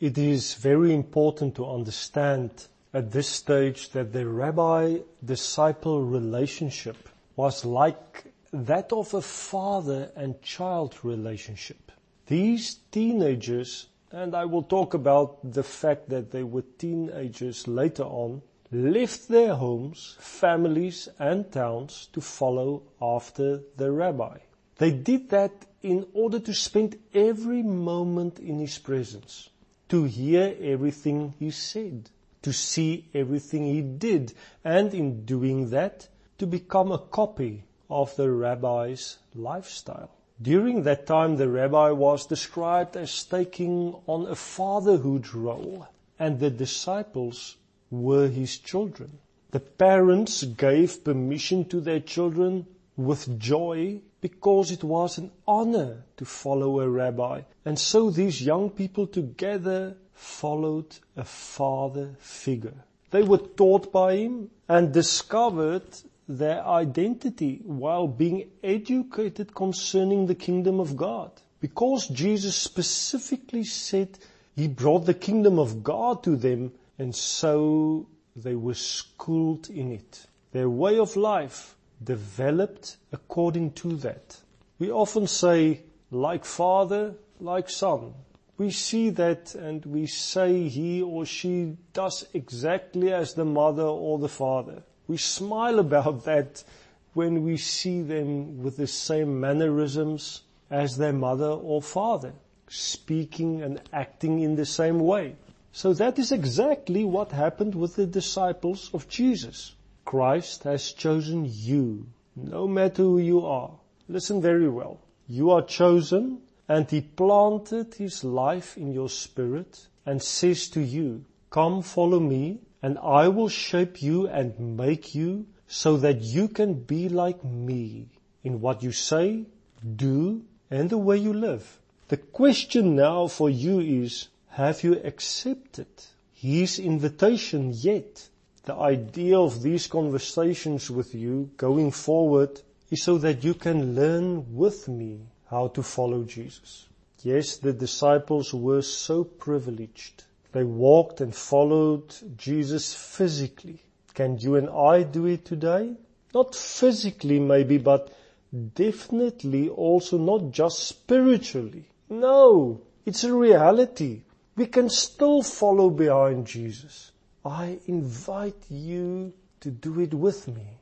It is very important to understand at this stage that the rabbi-disciple relationship was like that of a father and child relationship. These teenagers, and I will talk about the fact that they were teenagers later on, left their homes, families and towns to follow after the rabbi. They did that in order to spend every moment in his presence, to hear everything he said, to see everything he did, and in doing that, to become a copy of the rabbi's lifestyle. During that time, the rabbi was described as taking on a fatherhood role, and the disciples were his children. The parents gave permission to their children with joy because it was an honor to follow a rabbi. And so these young people together followed a father figure. They were taught by him and discovered their identity while being educated concerning the kingdom of God. Because Jesus specifically said he brought the kingdom of God to them and so they were schooled in it. Their way of life developed according to that. We often say, like father, like son. We see that and we say he or she does exactly as the mother or the father. We smile about that when we see them with the same mannerisms as their mother or father, speaking and acting in the same way. So that is exactly what happened with the disciples of Jesus. Christ has chosen you, no matter who you are. Listen very well. You are chosen and he planted his life in your spirit and says to you, come follow me and I will shape you and make you so that you can be like me in what you say, do, and the way you live. The question now for you is, have you accepted his invitation yet? The idea of these conversations with you going forward is so that you can learn with me how to follow Jesus. Yes, the disciples were so privileged they walked and followed Jesus physically. Can you and I do it today? Not physically maybe, but definitely also not just spiritually. No, it's a reality. We can still follow behind Jesus. I invite you to do it with me.